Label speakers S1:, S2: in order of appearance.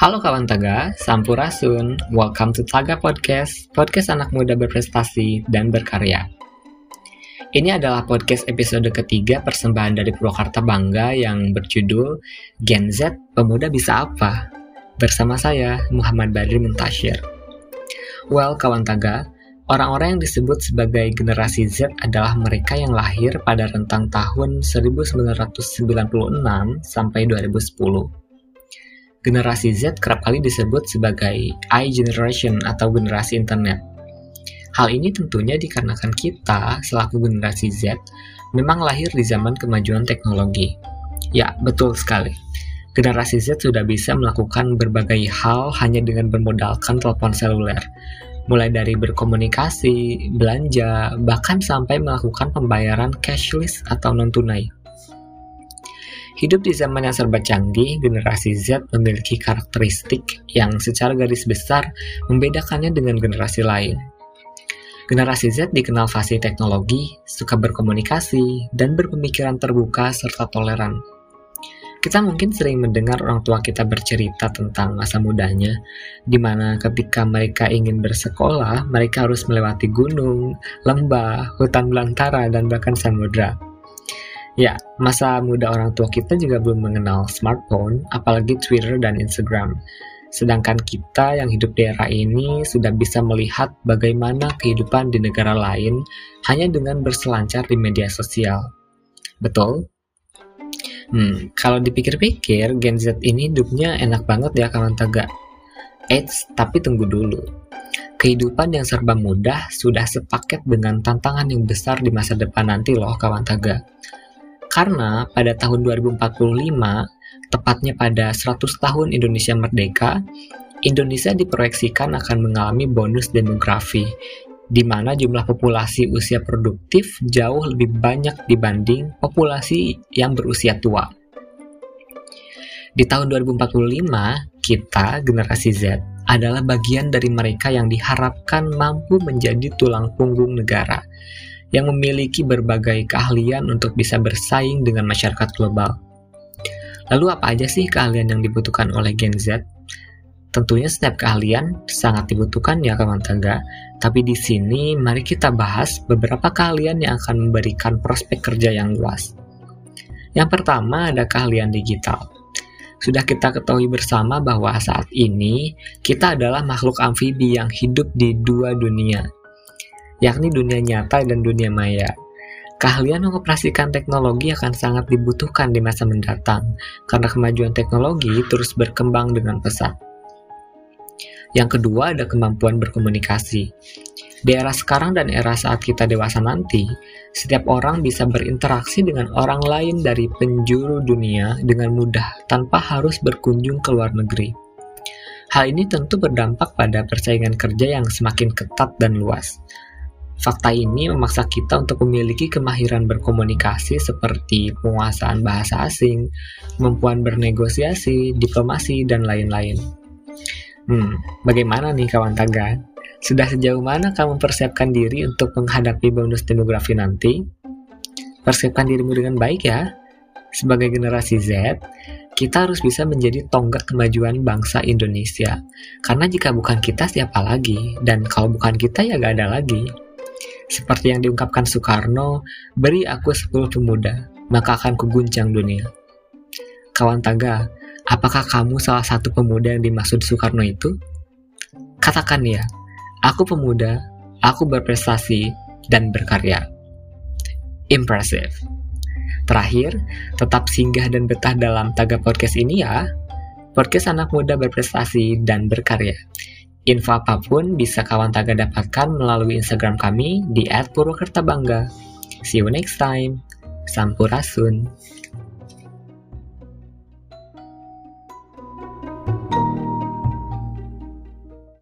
S1: Halo kawan Taga, Sampurasun. Welcome to Taga Podcast, podcast anak muda berprestasi dan berkarya. Ini adalah podcast episode ketiga persembahan dari Purwakarta Bangga yang berjudul Gen Z Pemuda Bisa Apa? Bersama saya, Muhammad Badri Muntasyir. Well, kawan Taga, orang-orang yang disebut sebagai generasi Z adalah mereka yang lahir pada rentang tahun 1996 sampai 2010 generasi Z kerap kali disebut sebagai I generation atau generasi internet. Hal ini tentunya dikarenakan kita selaku generasi Z memang lahir di zaman kemajuan teknologi. Ya, betul sekali. Generasi Z sudah bisa melakukan berbagai hal hanya dengan bermodalkan telepon seluler. Mulai dari berkomunikasi, belanja, bahkan sampai melakukan pembayaran cashless atau non-tunai. Hidup di zaman yang serba canggih, generasi Z memiliki karakteristik yang secara garis besar membedakannya dengan generasi lain. Generasi Z dikenal fasih teknologi, suka berkomunikasi, dan berpemikiran terbuka serta toleran. Kita mungkin sering mendengar orang tua kita bercerita tentang masa mudanya, di mana ketika mereka ingin bersekolah, mereka harus melewati gunung, lembah, hutan belantara, dan bahkan samudra. Ya, masa muda orang tua kita juga belum mengenal smartphone, apalagi Twitter dan Instagram. Sedangkan kita yang hidup di era ini sudah bisa melihat bagaimana kehidupan di negara lain hanya dengan berselancar di media sosial. Betul? Hmm, kalau dipikir-pikir, Gen Z ini hidupnya enak banget ya kawan tegak. Eits, tapi tunggu dulu. Kehidupan yang serba mudah sudah sepaket dengan tantangan yang besar di masa depan nanti loh kawan taga. Karena pada tahun 2045, tepatnya pada 100 tahun Indonesia merdeka, Indonesia diproyeksikan akan mengalami bonus demografi, di mana jumlah populasi usia produktif jauh lebih banyak dibanding populasi yang berusia tua. Di tahun 2045, kita, generasi Z, adalah bagian dari mereka yang diharapkan mampu menjadi tulang punggung negara yang memiliki berbagai keahlian untuk bisa bersaing dengan masyarakat global. Lalu apa aja sih keahlian yang dibutuhkan oleh Gen Z? Tentunya setiap keahlian sangat dibutuhkan ya kawan tangga, tapi di sini mari kita bahas beberapa keahlian yang akan memberikan prospek kerja yang luas. Yang pertama ada keahlian digital. Sudah kita ketahui bersama bahwa saat ini kita adalah makhluk amfibi yang hidup di dua dunia, yakni dunia nyata dan dunia maya. Keahlian mengoperasikan teknologi akan sangat dibutuhkan di masa mendatang, karena kemajuan teknologi terus berkembang dengan pesat. Yang kedua ada kemampuan berkomunikasi. Di era sekarang dan era saat kita dewasa nanti, setiap orang bisa berinteraksi dengan orang lain dari penjuru dunia dengan mudah tanpa harus berkunjung ke luar negeri. Hal ini tentu berdampak pada persaingan kerja yang semakin ketat dan luas. Fakta ini memaksa kita untuk memiliki kemahiran berkomunikasi seperti penguasaan bahasa asing, kemampuan bernegosiasi, diplomasi, dan lain-lain. Hmm, bagaimana nih kawan taga? Sudah sejauh mana kamu persiapkan diri untuk menghadapi bonus demografi nanti? Persiapkan dirimu dengan baik ya. Sebagai generasi Z, kita harus bisa menjadi tonggak kemajuan bangsa Indonesia. Karena jika bukan kita, siapa lagi? Dan kalau bukan kita, ya gak ada lagi. Seperti yang diungkapkan Soekarno, beri aku sepuluh pemuda, maka akan kuguncang dunia. Kawan Taga, apakah kamu salah satu pemuda yang dimaksud Soekarno itu? Katakan ya, aku pemuda, aku berprestasi, dan berkarya. Impressive. Terakhir, tetap singgah dan betah dalam Taga Podcast ini ya. Podcast anak muda berprestasi dan berkarya. Info apa pun bisa kawan taga dapatkan melalui Instagram kami di @purwakartabangga. See you next time. Sampurasun.